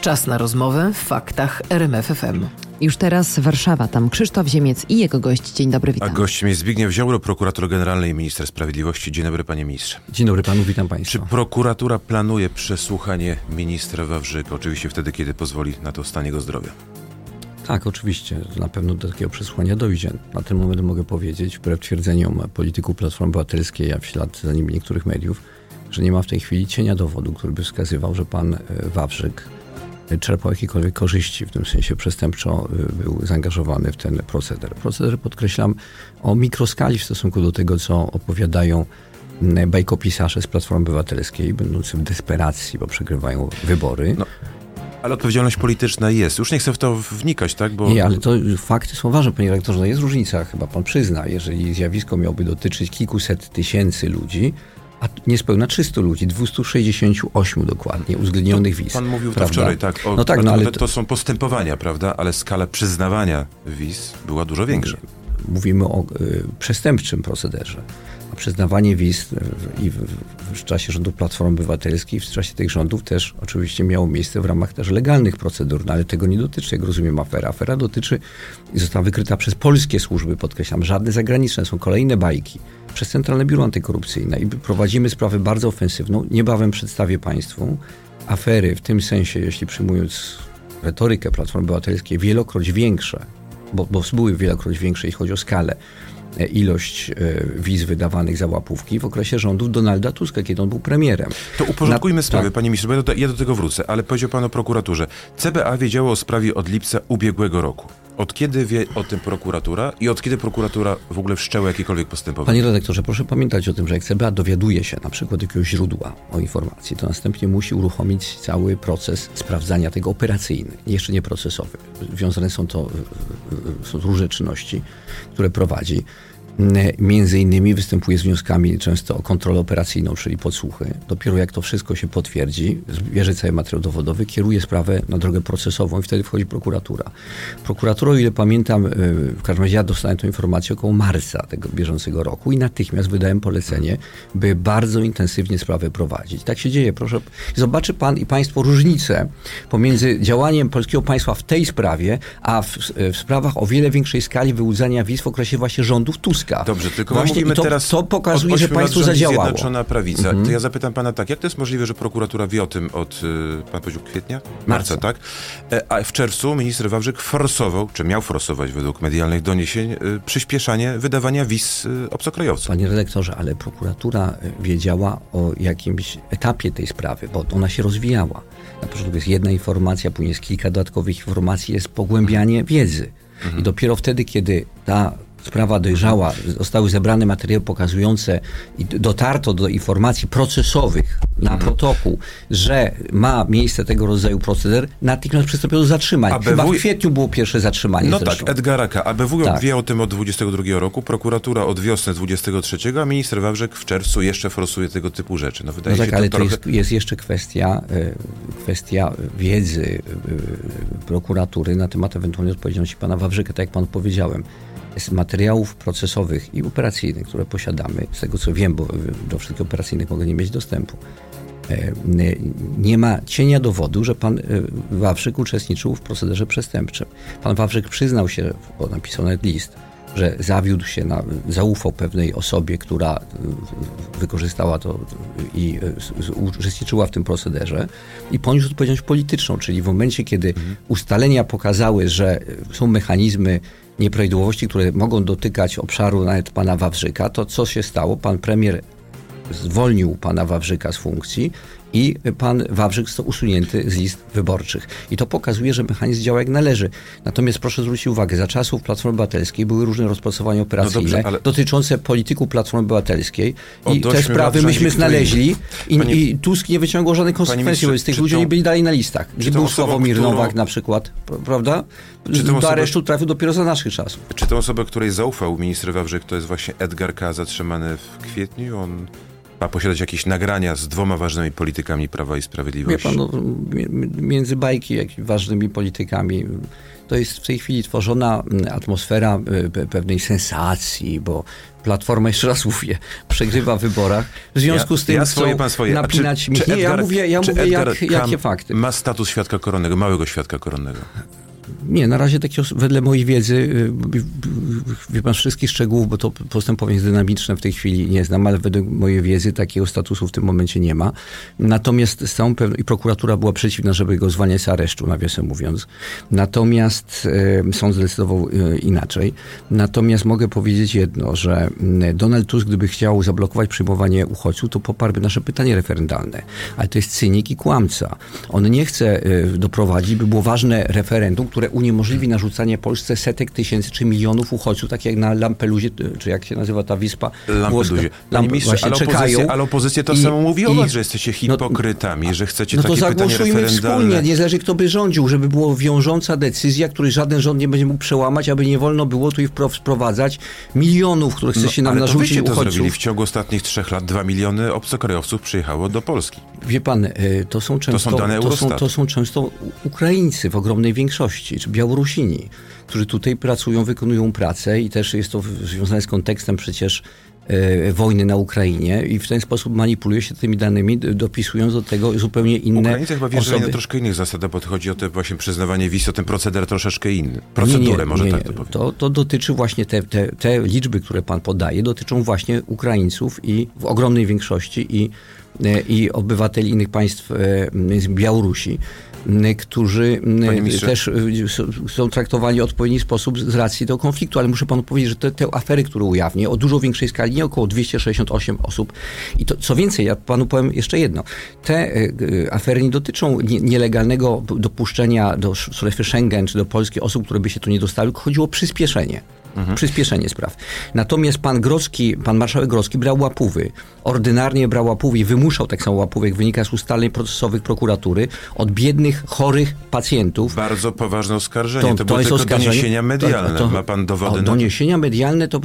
Czas na rozmowę w faktach RMFFM. Już teraz Warszawa, tam Krzysztof Ziemiec i jego gość. Dzień dobry, witam. A gościem jest Zbigniew Ziobro, prokurator generalny i minister sprawiedliwości. Dzień dobry, panie ministrze. Dzień dobry panu, witam Czy państwa. prokuratura planuje przesłuchanie ministra Wawrzyka? Oczywiście wtedy, kiedy pozwoli na to stan jego zdrowia. Tak, oczywiście, na pewno do takiego przesłuchania dojdzie. Na ten moment mogę powiedzieć, wbrew twierdzeniom polityków Platformy Obywatelskiej, a w ślad za nimi niektórych mediów, że nie ma w tej chwili cienia dowodu, który by wskazywał, że pan e, Wawrzyk czerpał jakiekolwiek korzyści, w tym sensie przestępczo e, był zaangażowany w ten proceder. Proceder, podkreślam, o mikroskali w stosunku do tego, co opowiadają bajkopisarze z Platformy Obywatelskiej, będący w desperacji, bo przegrywają wybory. No, Ale odpowiedzialność polityczna jest. Już nie chcę w to wnikać, tak? Bo Nie, ale to fakty są ważne, panie rektorze. No jest różnica, chyba pan przyzna, jeżeli zjawisko miałoby dotyczyć kilkuset tysięcy ludzi, a niespełna 300 ludzi, 268 dokładnie, uwzględnionych wiz. Pan mówił to prawda? wczoraj, tak? O, no tak, no ale to, to, to są postępowania, prawda? Ale skala przyznawania wiz była dużo większa. Mówimy o y, przestępczym procederze. A przyznawanie wiz y, i w, w, w czasie rządów Platformy Obywatelskiej, w czasie tych rządów też oczywiście miało miejsce w ramach też legalnych procedur, no ale tego nie dotyczy, jak rozumiem, afera. Afera dotyczy i została wykryta przez polskie służby, podkreślam, żadne zagraniczne, są kolejne bajki, przez Centralne Biuro Antykorupcyjne i prowadzimy sprawę bardzo ofensywną. Niebawem przedstawię Państwu afery w tym sensie, jeśli przyjmując retorykę Platformy Obywatelskiej, wielokroć większe, bo, bo były wielokroć większe, jeśli chodzi o skalę, e, ilość e, wiz wydawanych za łapówki w okresie rządów Donalda Tuska, kiedy on był premierem. To uporządkujmy Na- sprawę, tak. panie ministrze, bo ja do, ja do tego wrócę, ale powiedział pan o prokuraturze. CBA wiedziało o sprawie od lipca ubiegłego roku. Od kiedy wie o tym prokuratura i od kiedy prokuratura w ogóle wszczęła jakiekolwiek postępowanie? Panie redaktorze, proszę pamiętać o tym, że jak CBA dowiaduje się na przykład jakiegoś źródła o informacji, to następnie musi uruchomić cały proces sprawdzania tego operacyjny, jeszcze nie procesowy. Związane są to y, y, są różne czynności, które prowadzi. Między innymi występuje z wnioskami często o kontrolę operacyjną, czyli podsłuchy. Dopiero jak to wszystko się potwierdzi, zbierze cały materiał dowodowy, kieruje sprawę na drogę procesową i wtedy wchodzi prokuratura. Prokuratura, o ile pamiętam, y, w każdym razie ja dostałem tę informację około marca tego bieżącego roku i natychmiast wydałem polecenie, by bardzo intensywnie sprawę prowadzić. Tak się dzieje. Proszę, zobaczy pan i państwo różnicę pomiędzy działaniem polskiego państwa w tej sprawie, a w, w sprawach o wiele większej skali wyłudzania wiz w okresie właśnie rządów Tuska. Dobrze, tylko Właśnie mówimy to, teraz to pokazuje, że państwo zadziałało. Zjednoczona Prawica. Mhm. To ja zapytam pana tak, jak to jest możliwe, że prokuratura wie o tym od, y, pan powiedział, kwietnia? Marca, Marca. tak? E, A w czerwcu minister Wawrzyk forsował, czy miał forsować według medialnych doniesień, y, przyspieszanie wydawania wiz y, obcokrajowcom. Panie redaktorze, ale prokuratura wiedziała o jakimś etapie tej sprawy, bo ona się rozwijała. Na początku jest jedna informacja, później jest kilka dodatkowych informacji, jest pogłębianie wiedzy. I dopiero wtedy, kiedy ta sprawa dojrzała, zostały zebrane materiały pokazujące i dotarto do informacji procesowych na protokół, że ma miejsce tego rodzaju proceder, natychmiast przystąpiono do zatrzymań. ABW Chyba w kwietniu było pierwsze zatrzymanie No zresztą. tak, Edgara K. ABW Tak. wie o tym od 22 roku, prokuratura od wiosny 23, a minister Wawrzyk w czerwcu jeszcze forsuje tego typu rzeczy. No wydaje No się tak, ale to trochę... jest, jest jeszcze kwestia, e, kwestia wiedzy e, prokuratury na temat ewentualnej odpowiedzialności pana Wawrzyka, tak jak panu powiedziałem. Z materiałów procesowych i operacyjnych, które posiadamy, z tego co wiem, bo e, do wszystkich operacyjnych mogę nie mieć dostępu, e, nie ma cienia dowodu, że pan e, Wawrzyk uczestniczył w procederze przestępczym. Pan Wawrzyk przyznał się, bo napisał nawet list, że zawiódł się, na, zaufał pewnej osobie, która y, wykorzystała to i uczestniczyła w tym procederze i poniósł odpowiedzialność polityczną, czyli w momencie, kiedy ustalenia pokazały, że są mechanizmy nieprawidłowości, które mogą dotykać obszaru nawet pana Wawrzyka, to co się stało? Pan premier zwolnił pana Wawrzyka z funkcji i pan Wawrzyk został usunięty z list wyborczych. I to pokazuje, że mechanizm działa jak należy. Natomiast proszę zwrócić uwagę, za czasów Platformy Obywatelskiej były różne rozpracowania operacyjne dobrze, ale- dotyczące polityków Platformy Obywatelskiej Od i te sprawy myśmy znaleźli i, Panie- i Tusk nie wyciągał żadnych konsekwencji wobec tych ludzi, oni byli dalej na listach. Gdzie był Sławomir którą- Nowak na przykład, pr- prawda? Czy Do aresztu trafił dopiero za naszych czasów. Czy tą osobę, której zaufał minister Wawrzyk, to jest właśnie Edgar K. zatrzymany w kwietniu? On ma posiadać jakieś nagrania z dwoma ważnymi politykami Prawa i Wie Sprawiedliwości? pan, no, mi- mi- między bajki, jak i ważnymi politykami, to jest w tej chwili tworzona atmosfera pe- pewnej sensacji, bo Platforma, jeszcze raz mówię, przegrywa w wyborach. W związku Ja- z tym ja chcą swoje, pan swoje. Napinać czy, mi. czy Nie, ja Edgar- mówię, ja mówię Edgar jak, jakie fakty. Ma status świadka koronnego, małego świadka koronnego. Nie, na razie takiego, wedle mojej wiedzy, y, y, y, wie pan wszystkich szczegółów, bo to postępowanie jest dynamiczne w tej chwili, nie znam, ale według mojej wiedzy takiego statusu w tym momencie nie ma. Natomiast z całą pewnością, i prokuratura była przeciwna, żeby go zwalniać z aresztu, nawiasem mówiąc. Natomiast sąd zdecydował inaczej. Natomiast mogę powiedzieć jedno, że y, Donald Tusk, gdyby chciał zablokować przyjmowanie uchodźców, to poparłby nasze pytanie referendalne. Ale to jest cynik i kłamca. On nie chce doprowadzić, by było ważne referendum, które uniemożliwi narzucanie Polsce setek tysięcy czy milionów uchodźców, tak jak na Lampeluzie, y, czy jak się nazywa ta włoska. Panie Lamp- właśnie ale czekają. opozycja, ale opozycja to I- samo mówi o i- was, że jesteście hipokrytami, że chcecie no to takie zagłosujmy referendalne. wspólnie, niezależnie kto by rządził, żeby była wiążąca decyzja, której żaden rząd nie będzie mógł przełamać, aby nie wolno było tu wpro- wprowadzać milionów, które chce się nam No, ale to narzucić to uchodźców. zrobili. W ciągu ostatnich trzech lat dwa miliony obcokrajowców przyjechało do Polski. Wie pan, to są często, są dane to są, to są często Ukraińcy w ogromnej większości, czy Białorusini, którzy tutaj pracują, wykonują pracę i też jest to związane z kontekstem przecież e, wojny na Ukrainie i w ten sposób manipuluje się tymi danymi, dopisując do tego zupełnie inne Ukraińcy chyba wjeżdżają osoby. na troszkę innych zasadach, bo to chodzi o te właśnie przyznawanie wiz, o ten proceder troszeczkę inny. Nie, Procedurę, nie, może nie, tak nie. to powiem. To, to dotyczy właśnie te, te, te liczby, które pan podaje, dotyczą właśnie Ukraińców i w ogromnej większości i, e, i obywateli innych państw, e, z Białorusi, którzy m, Panie ministrze. też s- są traktowani w odpowiedni sposób z racji tego konfliktu, ale muszę panu powiedzieć, że te, te afery, które ujawnię, o dużo większej skali, nie około 268 osób. I to, co więcej, ja panu powiem jeszcze jedno. Te afery nie dotyczą nie, nielegalnego dopuszczenia do strefy Schengen czy do Polski osób, które by się tu nie dostały, chodziło o przyspieszenie. Przyspieszenie spraw. Natomiast pan Grodzki, pan marszałek Grodzki brał łapówy. Ordynarnie brał łapówy i wymuszał tak samo łapówy, jak wynika z ustaleń procesowych prokuratury, od biednych, chorych pacjentów. Bardzo poważne oskarżenie. To, były jest tylko oskarżenie. doniesienia medialne. To- to- Ma pan dowody o, na to? Doniesienia medialne, to,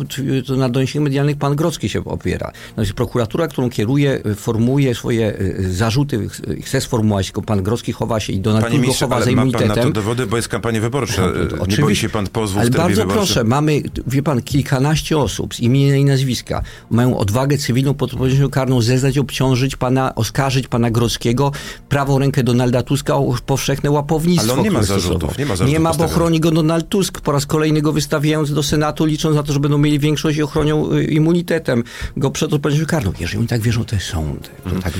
to na doniesieniach medialnych pan Grodzki się opiera. Natomiast prokuratura, którą kieruje, y, formułuje swoje y, zarzuty, ch- chce sformułować, tylko pan Grodzki chowa się i Donald Panie Tusk chowa za ale ma pan na to immunitetem. dowody, bo jest kampania wyborcza. No, to- to Nie boi oczywiście. się pan pozwów Ale w bardzo wyborczym? proszę, mamy, wie pan, kilkanaście osób z imienia i nazwiska mają odwagę cywilną pod odpowiedzialnością karną zeznać, obciążyć pana, oskarżyć pana Grodzkiego, prawą rękę Donalda Tuska o powszechne łapownictwo. Ale on nie ma zarzutów, nie ma zarzutów Nie ma, bo chroni go Donald Tusk, po raz kolejny go wystawiając do Senatu, licząc na to, że będą mieli większość i ochronią y, immunitetem go przed odpowiedzialnością karną. Jeżeli oni tak wierzą, to jest sąd. Mhm. Tak.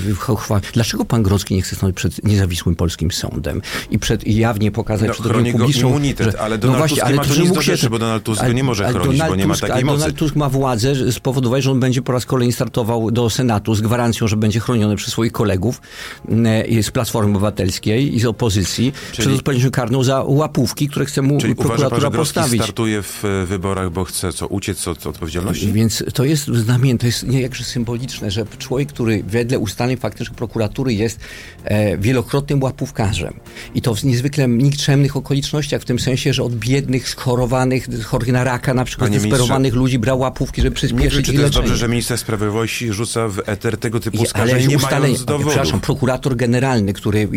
Dlaczego pan Grodzki nie chce stanąć przed niezawisłym polskim sądem i przed i jawnie pokazać No, przed chroni opinią go publiczną, immunitet, że- ale Donald Tusk nie ma tu że mógł rzeczy, bo Donald Tusk nie może ale chronić, bo Donald nie ma Tusk, takiej mocy. Donald Tusk ma władzę spowodować, że on będzie po raz kolejny startował do Senatu z gwarancją, że będzie chroniony przez swoich kolegów e, z Platformy Obywatelskiej i z opozycji przed odpowiedzialnością karną za łapówki, które chce mu Czyli uważa pan, prokuratura że Grodzki postawić. startuje w e, wyborach, bo chce co, uciec od odpowiedzialności? Więc to jest znamienne, to jest nie jakże symboliczne, że człowiek, który wedle ustaleń faktycznych prokuratury jest e, wielokrotnym łapówkarzem i to w niezwykle nikczemnych okolicznościach, w tym sensie, że od biednych, schorowanych, chorych na raka na przykład, Panie zdesperowanych ludzi brał łapówki, żeby Nie wiem, przyspieszyć czy to jest dobrze, że minister sprawiedliwości rzuca w eter tego typu I- oskarżeń, nie ustalenie- mając dowodów. Przepraszam, prokurator generalny, który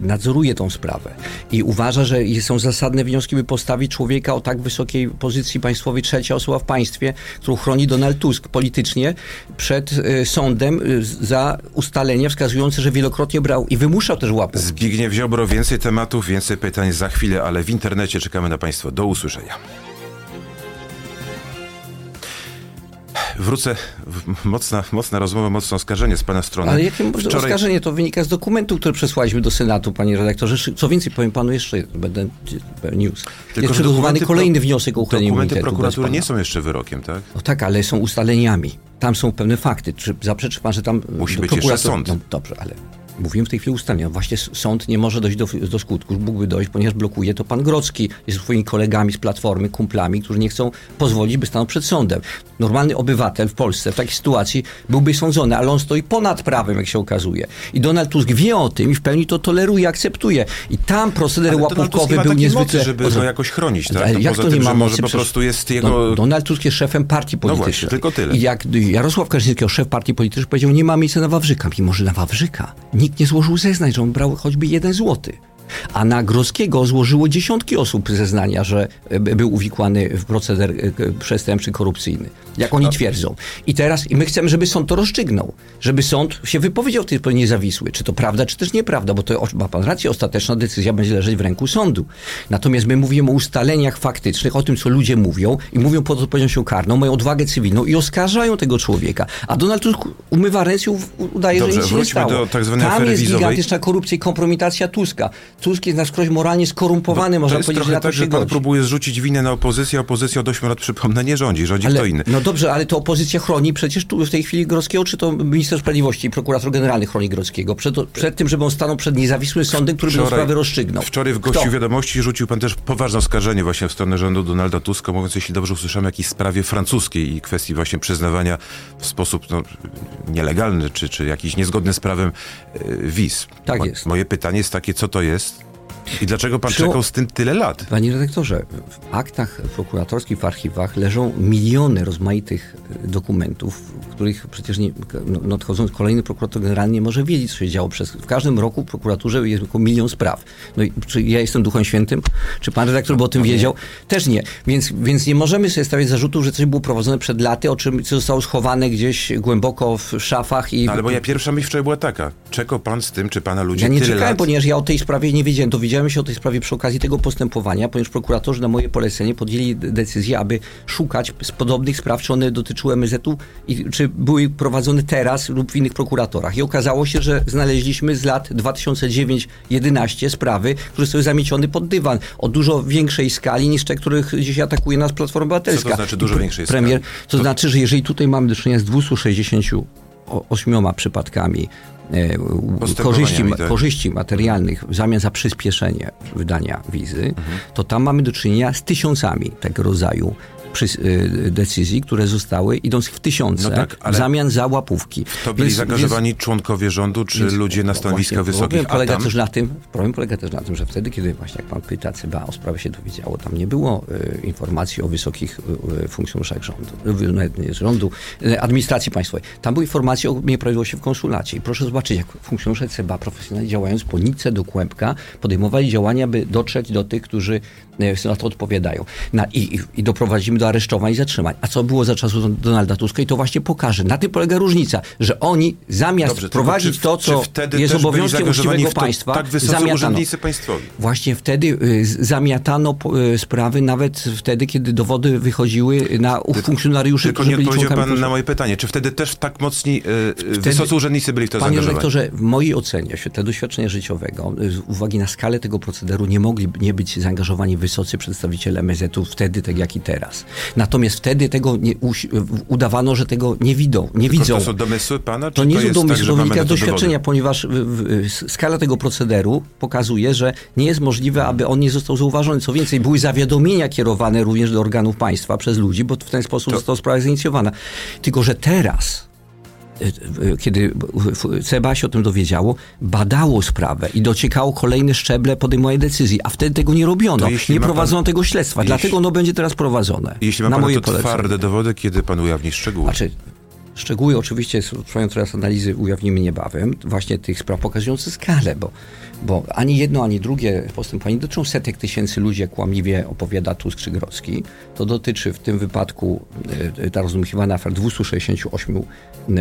nadzoruje tą sprawę i uważa, że są zasadne wnioski, by postawić człowieka o tak wysokiej pozycji państwowej, trzecia osoba w państwie, którą chroni Donald Tusk politycznie, przed y, sądem y, za ustalenia wskazujące, że wielokrotnie brał i wymuszał też łapów. Zbigniew Ziobro, więcej tematów, więcej pytań za chwilę, ale w internecie czekamy na Państwa. Do usłyszenia. Wrócę, mocna, mocna rozmowa, mocne oskarżenie z Pana strony. Ale jakie Wczoraj- oskarżenie to wynika z dokumentu, który przesłaliśmy do Senatu, panie redaktorze. Co więcej, powiem panu jeszcze, będę news. Tylko, jest przygotowany dokumenty kolejny wniosek o uchylenie Dokumenty prokuratury nie są jeszcze wyrokiem, tak? No tak, ale są ustaleniami. Tam są pewne fakty. Czy zaprzeczy pan, że tam... Musi być jeszcze prokurator- sąd. No dobrze, ale Mówimy w tej chwili ustalenia. Właśnie s- sąd nie może dojść do, do skutku, mógłby dojść, ponieważ blokuje to pan Grocki jest swoimi kolegami z Platformy, kumplami, którzy nie chcą pozwolić, by stanął przed sądem. Normalny obywatel w Polsce w takiej sytuacji byłby sądzony, ale on stoi ponad prawem, jak się okazuje. I Donald Tusk wie o tym i w pełni to toleruje, akceptuje. I tam proceder Ale łapówkowy nie ma był niezwykle... mocy, żeby go jakoś chronić, tak? Ale No jak to tym, nie ma że może mocy? po prostu jest jego- Don- Donald Tusk jest szefem partii politycznej. właśnie, tylko tyle. I jak Jarosław Kaczyński, szef partii politycznej, powiedział, nie ma miejsca na Wawrzyka. Mimo, że na Wawrzyka nikt nie złożył zeznań, że on brał choćby jeden złoty. A na Grodzkiego złożyło dziesiątki osób zeznania, że e, był uwikłany w proceder e, przestępczy, korupcyjny. Jak oni twierdzą. I teraz i my chcemy, żeby sąd to rozstrzygnął. Żeby sąd się wypowiedział w tej sposób niezawisły. Czy to prawda, czy też nieprawda, bo to ma pan rację, ostateczna decyzja będzie leżeć w ręku sądu. Natomiast my mówimy o ustaleniach faktycznych, o tym, co ludzie mówią i mówią pod odpowiedzialnością karną, mają odwagę cywilną i oskarżają tego człowieka. A Donald Tusk umywa ręce i udaje, Dobrze, że nic się nie stało. do tak Tam jest gigantyczna korupcja i kompromitacja Tuska. Tusk jest na skroś moralnie skorumpowany, można to jest powiedzieć, trochę na to tak, się że pan godzi. próbuje zrzucić winę na opozycję, a opozycja od 8 lat, przypomnę, nie rządzi, rządzi Ale, kto inny. no dobrze, ale to opozycja chroni przecież tu w tej chwili Grodzkiego, czy to minister sprawiedliwości i prokurator generalny chroni Grodzkiego przed, przed tym, żeby on stanął przed niezawisłym sądem, który by tę sprawę rozstrzygnął. Wczoraj w gościu Kto? wiadomości rzucił pan też poważne oskarżenie właśnie w stronę rządu Donalda Tuska, mówiąc, jeśli dobrze usłyszałem, jakiejś sprawie francuskiej i kwestii właśnie przyznawania w sposób no, nielegalny, czy, czy jakiś niezgodny z prawem e, wiz. Tak jest. Moje pytanie jest takie, co to jest i dlaczego pan Przy- czekał z tym tyle lat? Panie redaktorze, w aktach prokuratorskich, w archiwach leżą miliony rozmaitych e, dokumentów, w których przecież nie, no, nadchodząc kolejny prokurator generalny nie może wiedzieć, co się działo przez... W każdym roku w prokuraturze jest około milion spraw. No i czy ja jestem duchem świętym? Czy pan redaktor by o tym wiedział? Też nie. Więc, więc nie możemy sobie stawiać zarzutów, że coś było prowadzone przed laty, o czym co zostało schowane gdzieś głęboko w szafach i... No, ale moja pierwsza myśl wczoraj była taka. Czekał pan z tym, czy pana ludzie Ja nie czekałem, lat... ponieważ ja o tej sprawie nie wiedziałem. Dowiedziałem się o tej sprawie przy okazji tego postępowania, ponieważ prokuratorzy na moje polecenie podjęli decyzję, aby szukać z podobnych spraw, czy one dotyczyły MZ-u i czy były prowadzone teraz lub w innych prokuratorach. I okazało się, że znaleźliśmy z lat 2009-11 sprawy, które zostały zamiecione pod dywan o dużo większej skali niż te, których dzisiaj atakuje nas Platforma Obywatelska. Co to znaczy dużo większej premier, skali? To, znaczy, że jeżeli tutaj mamy do czynienia z 268 przypadkami korzyści, ma- tak. korzyści materialnych w zamian za przyspieszenie wydania wizy, to tam mamy do czynienia z tysiącami tego rodzaju przys- y, decyzji, które zostały idąc w tysiące No tak, w zamian za łapówki. To byli Więc- zaangażowani członkowie rządu, czy więc- ludzie na no stanowiskach wysokich? Problem polega tam? też na tym, problem polega też na tym, że wtedy, kiedy właśnie jak pan pyta CBA o sprawę się dowiedziało, tam nie było y, informacji o wysokich y, y, funkcjonariuszach rządu, y, rządu, y, administracji państwowej. Tam były informacje o nieprawidłowości w konsulacie. I proszę zobaczyć, jak funkcjonariusze CBA profesjonalnie działając po nitce do kłębka, podejmowali działania, by dotrzeć do tych, którzy y, na to odpowiadają. Na, i, i, doprowadzimy do aresztowań i zatrzymań. A co było za czasów Donalda Tuska? I to właśnie pokaże. Na tym polega różnica, że oni zamiast Dobrze, prowadzić to, co wtedy jest obowiązkiem uczciwego w państwa, tak zamiatano. Właśnie wtedy y, zamiatano y, sprawy, nawet wtedy, kiedy dowody wychodziły na u funkcjonariuszy, Tylko którzy nie odpowiedział pan na moje pytanie. Czy wtedy też tak mocni e, wysocy urzędnicy byli w to Panie redaktorze, w mojej ocenie, w świetle doświadczenia życiowego, y, z uwagi na skalę tego procederu, nie mogli nie być zaangażowani wysocy przedstawiciele MSZ-u wtedy, tak jak i teraz. Natomiast wtedy tego nie, udawano, że tego nie widzą. Nie Tylko widzą. to są domysły pana? To nie to są jest domysły, tak, wynika z doświadczenia, ponieważ w, w, skala tego procederu pokazuje, że nie jest możliwe, aby on nie został zauważony. Co więcej, były zawiadomienia kierowane również do organów państwa przez ludzi, bo w ten sposób To- została sprawa zainicjowana. Tylko, że teraz kiedy w- CBA się o tym dowiedziało, badało sprawę i dociekało kolejne szczeble podejmowania decyzji, a wtedy tego nie robiono. Nie ma pan- prowadzono tego śledztwa, jeśli- dlatego ono będzie teraz prowadzone. Jeśli ma na pan moje to polecenie. twarde dowody, kiedy pan ujawni szczegóły? Znaczy, szczegóły oczywiście trwają teraz analizy, ujawnimy niebawem, właśnie tych spraw pokazujących skalę, bo, bo ani jedno, ani drugie postępowanie dotyczą setek tysięcy ludzi, jak kłamliwie opowiada Tusk czy Grodzki. To dotyczy w tym wypadku, e, ta rozmuchiwana afera 268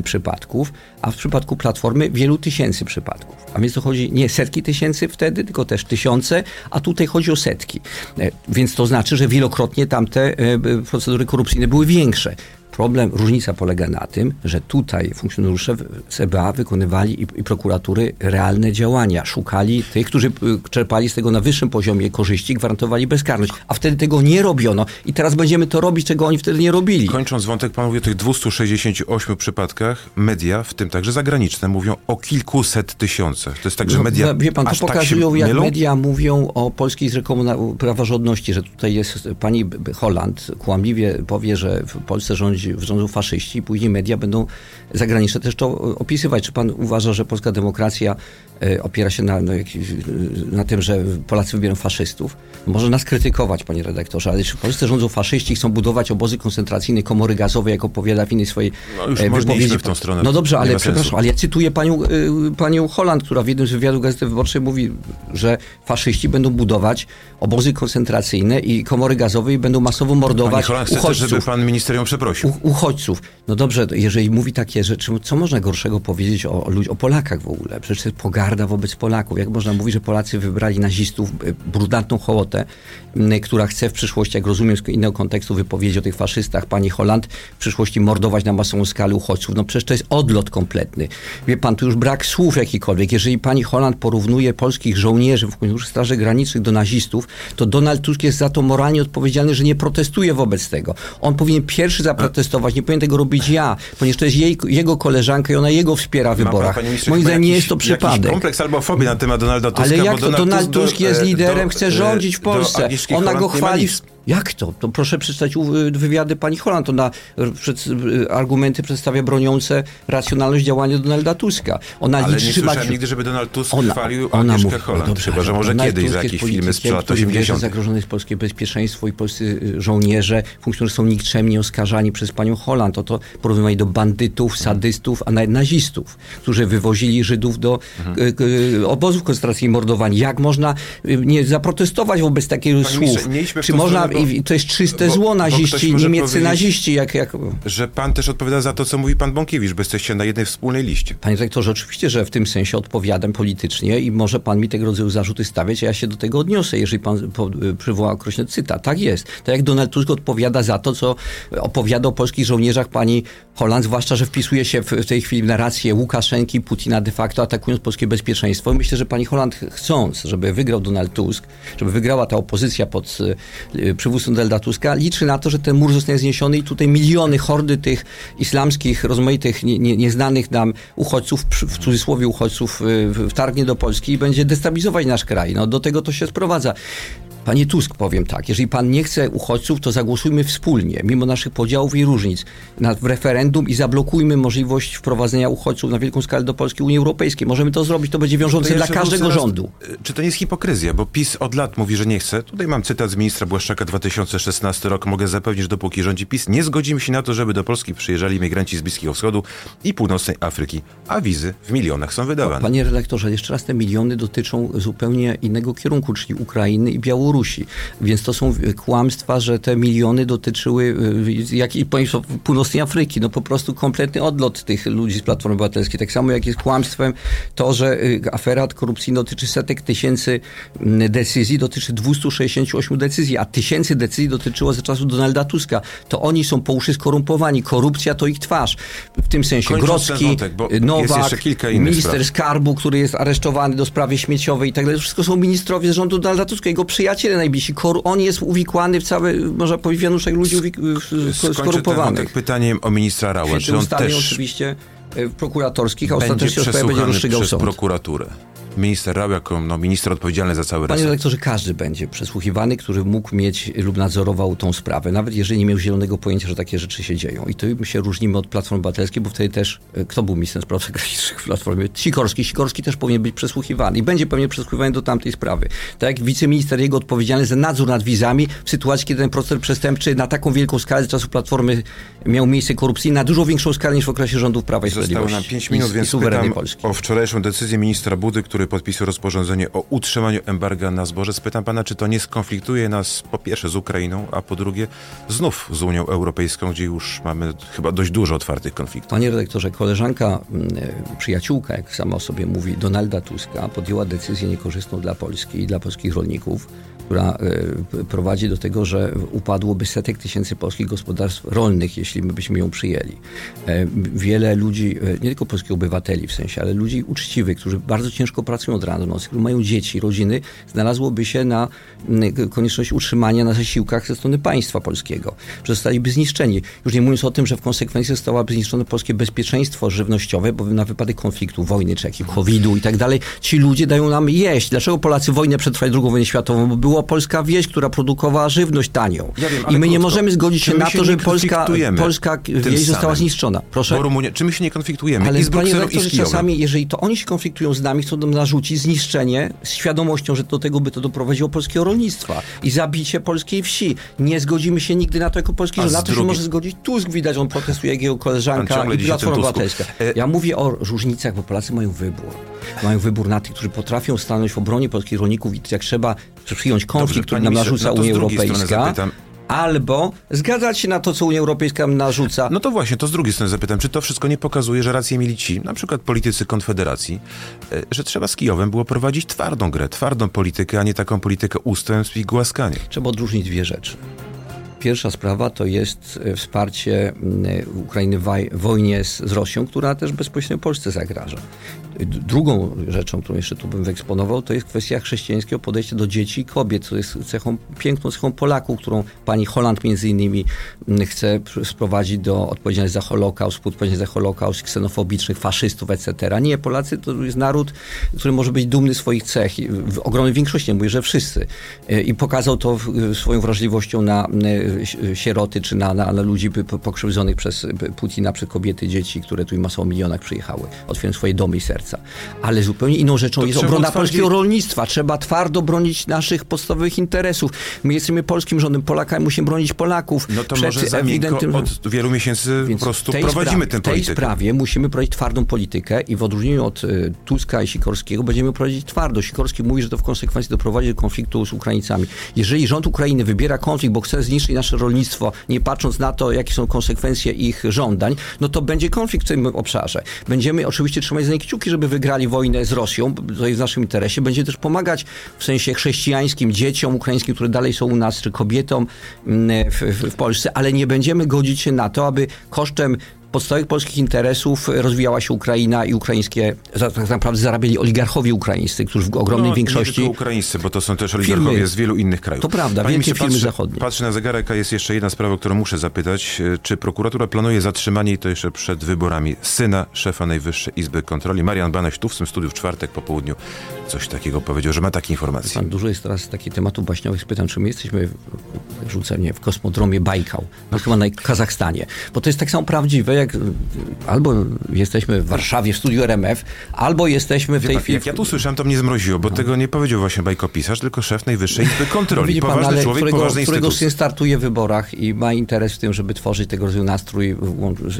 przypadków, a w przypadku Platformy wielu tysięcy przypadków. A więc to chodzi nie setki tysięcy wtedy, tylko też tysiące, a tutaj chodzi o setki. E, Więc to znaczy, że wielokrotnie tamte e, procedury korupcyjne były większe. Problem, różnica polega na tym, że tutaj funkcjonariusze CBA wykonywali i, i prokuratury realne działania. Szukali tych, którzy y, czerpali z tego na wyższym poziomie korzyści, gwarantowali bezkarność. A wtedy tego nie robiono. I teraz będziemy to robić, czego oni wtedy nie robili. Kończąc wątek, pan mówi o tych 268 przypadkach. Media, w tym także zagraniczne, mówią o kilkuset tysiącach. To jest tak, że media no, Wie pan, to aż pokazują, tak jak mylą? media mówią o polskiej praworządności, że tutaj jest pani Holland kłamliwie powie, że w Polsce rządzi, rządzą faszyści i później media będą zagraniczne też to opisywać. Czy pan uważa, że polska demokracja e, opiera się na, jakiś- na tym, że Polacy wybierają faszystów? Może nas krytykować, panie redaktorze, ale czy w Polsce rządzą faszyści chcą budować obozy koncentracyjne, komory gazowe, jak opowiada w innej swojej No już e, wypowiedzi? w tą stronę. No dobrze, ale sensu. przepraszam, ale ja cytuję panią, y, panią Holland, która w jednym z wywiadów Gazety Wyborczej mówi, że faszyści będą budować obozy koncentracyjne i komory gazowe i będą masowo Pani mordować Holland chce też, uchodźców. żeby pan minister ją przeprosił. Uchodźców. No dobrze, jeżeli mówi takie rzeczy, co można gorszego powiedzieć o, o, ludzi, o Polakach w ogóle? Przecież to jest pogarda wobec Polaków. Jak można mówić, że Polacy wybrali nazistów, y, brudantną hołotę, która chce w przyszłości, jak rozumiem z innego kontekstu wypowiedzi o tych faszystach, pani Holland, w przyszłości mordować na masową skalę uchodźców. No przecież to jest odlot kompletny. Wie pan, tu już brak słów jakikolwiek. Jeżeli pani Holland porównuje polskich żołnierzy w Straży Granicznych do nazistów, to Donald Tusk jest za to moralnie odpowiedzialny, że nie protestuje wobec tego. On powinien pierwszy zaprotestować, nie powinien tego robić ja, ponieważ to jest jej, jego koleżanka i ona jego wspiera w pan, wyborach. Moim zdaniem nie jest to przypadek. kompleks albo fobii na temat Donalda Tuska. Ale jak to Donald do- Tusk jest liderem, do- chce e, rządzić w Polsce. Ona go chwali. Jak to? To proszę przeczytać wywiady pani Holland. Ona przed, y, argumenty przedstawia broniące racjonalność działania Donalda Tuska. Ona Ale nie słyszałem trzymać- nigdy, żeby Donald Tusk Ona- chwalił ona Agnieszkę mówi- no Holland. dobrze, Chyba, że może kiedyś za jakieś filmy z lat który wie, że 80. zagrożone jest polskie bezpieczeństwo i polscy y, żołnierze, funkcjonariusze są nikczemnie oskarżani przez panią Holland. Oto porównywali do bandytów, sadystów, a nawet nazistów, którzy wywozili Żydów do Mhm. y, obozów koncentracyjnych i mordowani. Jak można nie zaprotestować wobec ministrze, słów? Czy można, i- to jest czyste zło naziści, niemieccy naziści, jak, jak... Że pan też odpowiada za to, co mówi pan Bąkiewicz, bo jesteście na jednej wspólnej liście. Panie rektorze, oczywiście, że w tym sensie odpowiadam politycznie i może pan mi tego rodzaju zarzuty stawiać, a ja się do tego odniosę, jeżeli pan y, przywoła określony cytat. Tak jest. Tak jak Donald Tusk odpowiada za to, co opowiada o polskich żołnierzach pani Holland, zwłaszcza, że wpisuje się w, tej chwili w narrację Łukaszenki, Putina de facto atakując polskie bezpieczeństwo. Myślę, że pani Holland chcąc, żeby wygrał Donald Tusk, żeby wygrała ta opozycja pod y, y, przywództwem Donalda Tuska, liczy na to, że ten mur zostanie zniesiony i tutaj miliony, hordy tych islamskich, rozmaitych, nie, nie, nieznanych nam uchodźców, w cudzysłowie uchodźców, y, wtargnie do Polski i będzie destabilizować nasz kraj. No, do tego to się sprowadza. Panie Tusk, powiem tak, jeżeli pan nie chce uchodźców, to zagłosujmy wspólnie, mimo naszych podziałów i różnic, na, w referendum i zablokujmy możliwość wprowadzenia uchodźców na wielką skalę do Polski Unii Europejskiej. Możemy to zrobić, to będzie wiążące To dla każdego raz- rządu. Czy to nie jest hipokryzja? Bo PiS od lat mówi, że nie chce. Tutaj mam cytat z ministra Błaszczaka 2016 rok. Mogę zapewnić, że dopóki rządzi PiS, nie zgodzimy się na to, żeby do Polski przyjeżdżali migranci z Bliskiego Wschodu i północnej Afryki. A wizy w milionach są wydawane. Panie redaktorze, jeszcze raz te miliony dotyczą zupełnie innego kierunku, czyli Ukrainy i Białorusi. Więc to są kłamstwa, że te miliony dotyczyły y, jak i północnej Afryki. No po prostu kompletny odlot tych ludzi z Platformy Obywatelskiej. Tak samo jak jest kłamstwem to, że y, afera korupcyjna dotyczy setek tysięcy mm, decyzji, dotyczy 268 decyzji, a tysięcy decyzji dotyczyło za czasów Donalda Tuska. To oni są po uszy skorumpowani. Korupcja to ich twarz. W tym sensie Kończąc Grodzki, wątek, Nowak, minister spraw. skarbu, który jest aresztowany do sprawy śmieciowej i tak dalej. To wszystko są ministrowie z rządu Donalda Tuska, jego przyjaciele najbliżsi. Kor- on jest uwikłany w całe, można powiedzieć, wianuszek ludzi Skończę ten pytaniem o ministra Rała. Czy on też oczywiście e, prokuratorskich, a ostatecznie będzie rozstrzygał przez sąd. prokuraturę? Minister Rał jako no, minister odpowiedzialny za cały Panie resort. redaktorze, każdy będzie przesłuchiwany, który mógł mieć lub nadzorował tą sprawę, nawet jeżeli nie miał zielonego pojęcia, że takie rzeczy się dzieją. I tu my się różnimy od Platformy Obywatelskiej, bo wtedy też, e, kto był ministrem spraw zagranicznych w Platformie? Sikorski. Sikorski też powinien być przesłuchiwany i będzie pewnie przesłuchiwany do tamtej sprawy. Tak jak wiceminister jego odpowiedzialny za nadzór nad wizami w sytuacji, kiedy ten proces przestępczy na taką wielką skalę z czasów Platformy miał miejsce korupcyjne, na dużo większą skalę niż w okresie rządów Prawa i Zostało Sprawiedliwości. nam 5 minut, i, więc i pytam Polski. o wczorajszą decyzję ministra Budy, który podpisał rozporządzenie o utrzymaniu embarga na zboże. Spytam pana, czy to nie skonfliktuje nas po pierwsze z Ukrainą, a po drugie znów z Unią Europejską, gdzie już mamy chyba dość dużo otwartych konfliktów. Panie redaktorze, koleżanka, mm, e, przyjaciółka, jak sama o sobie mówi, Donalda Tuska podjęła decyzję niekorzystną dla Polski i dla polskich rolników, która e, prowadzi do tego, że upadłoby setek tysięcy polskich gospodarstw rolnych, jeśli my byśmy ją przyjęli. E, wiele ludzi, e, nie tylko polskich obywateli w sensie, ale ludzi uczciwych, którzy bardzo ciężko pracują od rana do nocy, którzy mają dzieci, rodziny, znalazłoby się na konieczność utrzymania na zasiłkach ze strony państwa polskiego. Zostaliby zniszczeni. Już nie mówiąc o tym, że w konsekwencji zostałoby zniszczone polskie bezpieczeństwo żywnościowe, bo na wypadek konfliktu, wojny, czy jakiegoś COVID-u i tak dalej, ci ludzie dają nam jeść. Dlaczego Polacy wojnę przetrwali, II wojnę światową? Bo była polska wieś, która produkowała żywność tanią. Ja wiem, I my nie krótko. możemy zgodzić się na się to, nie żeby polska, polska wieś została zniszczona. Proszę. Bo Rumunia, czy my się nie konfliktujemy Ale i z panie Kijowem? czasami, jeżeli to oni się konfliktują z nami, chcą nam narzucić zniszczenie z świadomością, że do tego by to doprowadziło polskiego rolnictwa i zabicie polskiej wsi. Nie zgodzimy się nigdy na to jako polski rząd. Na to się drugiej- może zgodzić Tusk, widać, on protestuje jak jego koleżanka i Platforma. Obywatelska. E- Ja mówię o różnicach, bo Polacy mają wybór. Mają wybór na tych, którzy potrafią stanąć w obronie polskich rolników i jak trzeba przyjąć konflikt, Dobrze, który nam narzuca no Unia Europejska. Albo zgadzać się na to, co Unia Europejska narzuca. No to właśnie, to z drugiej strony zapytam, czy to wszystko nie pokazuje, że rację mieli ci, na przykład politycy Konfederacji, e, że trzeba z Kijowem było prowadzić twardą grę, twardą politykę, a nie taką politykę ustępstw i głaskania. Trzeba odróżnić dwie rzeczy. Pierwsza sprawa to jest e, wsparcie m, Ukrainy w wojnie z Rosją, która też bezpośrednio Polsce zagraża. Drugą rzeczą, którą jeszcze tu bym wyeksponował, to jest kwestia chrześcijańskiego podejścia do dzieci i kobiet, co jest cechą, piękną cechą Polaków, którą pani Holland między innymi chce pr- sprowadzić do odpowiedzialności za Holokaust, współodpowiedzialności za Holokaust, ksenofobicznych, faszystów, etc. Nie, Polacy to jest naród, który może być dumny swoich cech. W ogromnej większości, nie mówię, że wszyscy. E, I pokazał to swoją wrażliwością na e, si- sieroty, czy na, na, na ludzi pokrzywdzonych przez Putina, przez kobiety, dzieci, które tu i masą milionach przyjechały. Otwierają swoje domy i serca. Ale zupełnie inną rzeczą To jest obrona otwarcie- polskiego rolnictwa. Trzeba twardo bronić naszych podstawowych interesów. My jesteśmy polskim rządem, Polakami musimy bronić Polaków. No to przed może za od wielu miesięcy po więc prostu w tej prowadzimy sprawie, tę W tej politykę. sprawie musimy prowadzić twardą politykę i w odróżnieniu od y, Tuska i Sikorskiego będziemy prowadzić twardo. Sikorski mówi, że to w konsekwencji doprowadzi do konfliktu z Ukraińcami. Jeżeli rząd Ukrainy wybiera konflikt, bo chce zniszczyć nasze rolnictwo, nie patrząc na to, jakie są konsekwencje ich żądań, no to będzie konflikt w tym obszarze. Będziemy oczywiście trzymać za nich kciuki, żeby wygrali wojnę z Rosją, to jest w naszym interesie. Będziemy też pomagać w sensie chrześcijańskim dzieciom ukraińskim, które dalej są u nas, czy kobietom mm, w, w, w Polsce, ale nie będziemy godzić się na to, aby kosztem podstawowych polskich interesów rozwijała się Ukraina i ukraińskie, tak naprawdę zarabiali oligarchowie ukraińscy, którzy w ogromnej no, większości... Nie tylko ukraińscy, bo to są też oligarchowie Firmy. z wielu innych krajów. To prawda, Panie wielkie firmy patrzę, zachodnie. Patrzę na zegarek, a jest jeszcze jedna sprawa, o którą muszę zapytać. E, Czy prokuratura planuje zatrzymanie, i to jeszcze przed wyborami, syna szefa Najwyższej Izby Kontroli? Marian Banaś tu w tym studiu w czwartek po południu coś takiego powiedział, że ma takie informacje. Pan, dużo jest teraz takich tematów baśniowych. Spytam, czy my jesteśmy, w- jak rzucę, nie, w kosmodromie Bajkał, no chyba na Kazachstanie. Bo to jest tak samo prawdziwe, jak albo jesteśmy w Warszawie w studiu RMF, albo jesteśmy w Wie tej chwili... jak ja tu słyszałem, to mnie zmroziło, bo tego nie powiedział właśnie bajkopisarz, tylko szef Najwyższej Izby Kontroli. Pan, Poważny człowiek, którego, poważnej którego syn startuje w wyborach i ma interes w tym, żeby tworzyć tego rodzaju nastrój,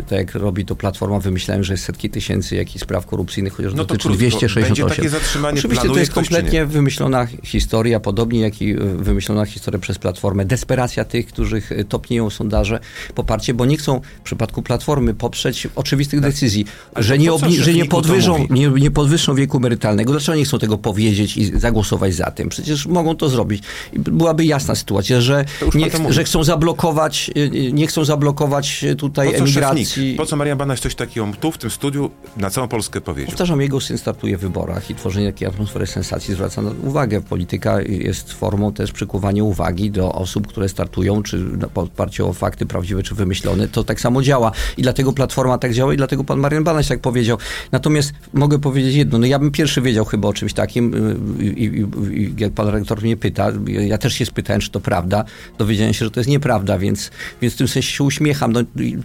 tak jak robi to Platforma, wymyślałem, że jest setki tysięcy jakichś spraw korupcyjnych, chociaż No to dotyczy krótko, 268. będzie takie zatrzymanie, Oczywiście to planuje jest kompletnie wymyślona historia, podobnie jak i y, wymyślona historia przez Platformę. Desperacja tych, którzy y, topnieją sondaże, poparcie, bo nie chcą w przypadku Platformy poprzeć oczywistych decyzji, że to nie, obni- że nie to mówi? nie, nie podwyższą wieku emerytalnego. Dlaczego nie chcą tego powiedzieć i zagłosować za tym? Przecież mogą to zrobić. Byłaby jasna sytuacja, że, To nie, to że chcą zablokować, y, nie chcą zablokować tutaj Po emigracji. Po co Marian Banaś coś takiego tu w tym studiu na całą Polskę powiedział? Powtarzam, jego syn startuje w wyborach i tworzenie takiej atmosfery sensacji zwraca uwagę. Polityka jest formą też przykuwania uwagi do osób, które startują, czy na oparciu o fakty prawdziwe, czy wymyślone. To tak samo działa i dlatego Platforma tak działa i dlatego pan Marian Banaś tak powiedział. Natomiast mogę powiedzieć jedno, no ja bym pierwszy wiedział chyba o czymś takim y, i, i, i jak pan rektor mnie pyta, ja też się spytałem, czy to prawda, dowiedziałem się, że to jest nieprawda, więc, więc w tym sensie się uśmiecham. No,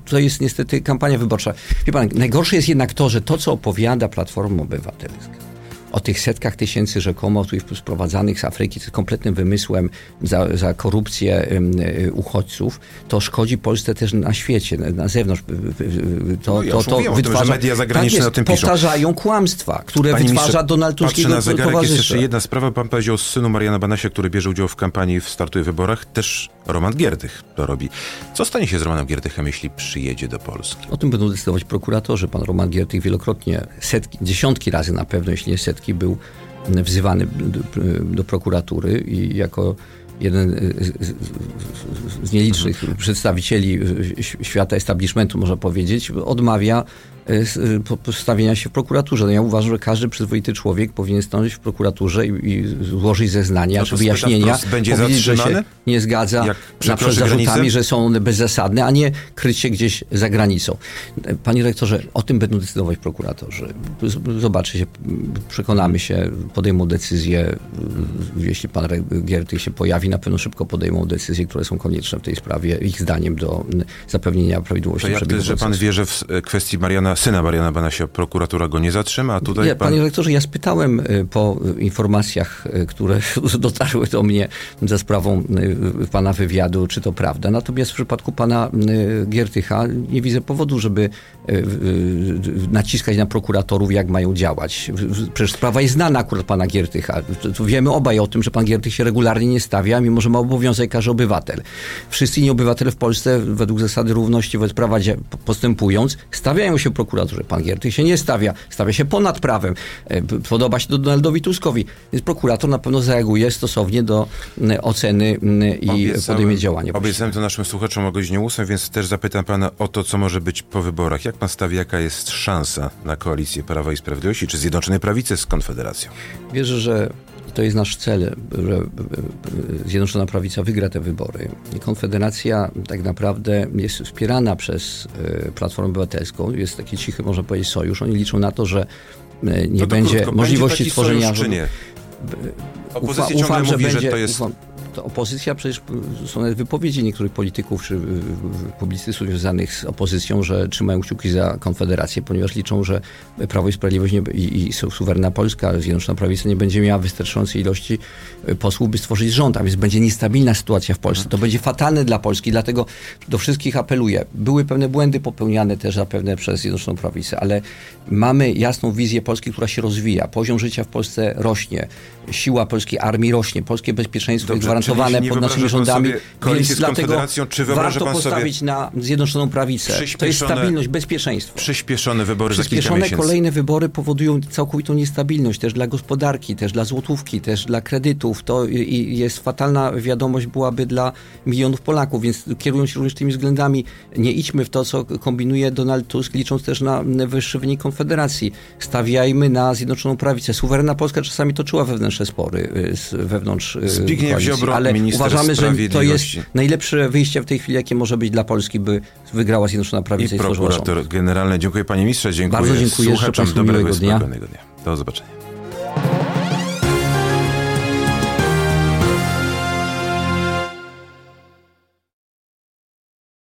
to jest niestety kampania wyborcza. Wie pan, najgorsze jest jednak to, że to, co opowiada Platforma Obywatelska, o tych setkach tysięcy rzekomo tu sprowadzanych z Afryki, jest kompletnym wymysłem za, za korupcję uchodźców, to szkodzi Polsce też na świecie, na, zewnątrz. To, No ja to, to mówiłem o tym, że wytwarza, media zagraniczne tak jest, o tym piszą. powtarzają kłamstwa, które Panie wytwarza Donald Tusk i na jest jeszcze jedna sprawa. Pan powiedział o synu Mariana Banasia, który bierze udział w kampanii w Startuje w Wyborach. Też Roman Gierdych to robi. Co stanie się z Romanem Gierdychem, jeśli przyjedzie do Polski? O tym będą decydować prokuratorzy. Pan Roman Giertych wielokrotnie, setki, dziesiątki razy na pewno, jeśli nie setki, był wzywany do, prokuratury i jako jeden z, nielicznych przedstawicieli świata establishmentu, można powiedzieć, odmawia e, postawienia się w prokuraturze. No ja uważam, że każdy przyzwoity człowiek powinien stanąć w prokuraturze i, i złożyć zeznania No czy to wyjaśnienia. będzie powiedzieć, że się nie zgadza Jak na przykład zarzutami, granicę? że są one bezzasadne, a nie kryć się gdzieś za granicą. Panie rektorze, o tym będą decydować prokuratorzy. Zobaczy się, przekonamy się, podejmą decyzję. Jeśli pan Giertych się pojawi, na pewno szybko podejmą decyzje, które są konieczne w tej sprawie, ich zdaniem, do zapewnienia prawidłowości To jak to przebiegu jest, że pan procesu. wie, że w e, kwestii Mariana, syna Mariana Banasia prokuratura go nie zatrzyma, a tutaj Nie, pan... Panie rektorze, ja spytałem y, po informacjach, y, które dotarły do mnie za sprawą y, pana wywiadu, czy to prawda. Natomiast w przypadku pana Giertycha nie widzę powodu, żeby naciskać na prokuratorów, jak mają działać. Przecież sprawa jest znana akurat pana Giertycha. Wiemy obaj o tym, że pan Giertych się regularnie nie stawia, mimo że ma obowiązek każdy obywatel. Wszyscy inni obywatele w Polsce, według zasady równości wobec prawa postępując, stawiają się prokuraturze. Pan Giertych się nie stawia, stawia się ponad prawem. E, Podoba się to Donaldowi Tuskowi. Więc prokurator na pewno zareaguje stosownie do oceny i Obiecałem- podejmie działania. Obiecałem to naszym słuchaczom o godzinie 8, więc też zapytam pana o to, co może być po wyborach. Jak pan stawi, jaka jest szansa na koalicję Prawa i Sprawiedliwości, czy Zjednoczonej Prawicy z Konfederacją? Wierzę, że to jest nasz cel, że e, Zjednoczona Prawica wygra te wybory. Konfederacja tak naprawdę jest wspierana przez e, Platformę Obywatelską. Jest taki cichy, można powiedzieć, sojusz. Oni liczą na to, że e, nie No to będzie krótko, możliwości będzie taki stworzenia... Sojusz, czy nie? Opozycja Ufa- ciągle ufam, mówi, że, będzie- to jest... Ufam, to opozycja, przecież są nawet wypowiedzi niektórych polityków czy y, y, publicystów związanych z opozycją, że trzymają kciuki za Konfederację, ponieważ liczą, że Prawo i Sprawiedliwość nie, i, i su- suwerenna Polska, Zjednoczona Prawica nie będzie miała wystarczającej ilości y, posłów, by stworzyć rząd, a więc będzie niestabilna sytuacja w Polsce. To będzie fatalne dla Polski, dlatego do wszystkich apeluję. Były pewne błędy popełniane też zapewne przez Zjednoczoną Prawicę, ale mamy jasną wizję Polski, która się rozwija. Poziom życia w Polsce rośnie, siła polskiej armii rośnie, polskie bezpieczeństwo jest Dobrze, gwarantowane pod naszymi rządami, więc dlatego warto postawić na Zjednoczoną Prawicę. To jest stabilność, bezpieczeństwo. Przyspieszone wybory za kilka Przyspieszone miesięcy. kolejne wybory powodują całkowitą niestabilność też dla gospodarki, też dla złotówki, też dla kredytów. To jest fatalna wiadomość byłaby dla milionów Polaków, więc kierując się również tymi względami, nie idźmy w to, co kombinuje Donald Tusk, licząc też na wyższy wynik Konfederacji. Stawiajmy na Zjednoczoną Prawicę. Suwerenna Polska czasami toczyła wewnętrzne spory y, z, wewnątrz y, Zbigniew koalicji, Ziobro, ale minister uważamy, że to jest najlepsze wyjście w tej chwili, jakie może być dla Polski, by wygrała Zjednoczona Prawica i, I prokurator generalny. Dziękuję panie ministrze, dziękuję Bardzo dziękuję, słuchaczom dobrego spokojnego dnia. Do zobaczenia.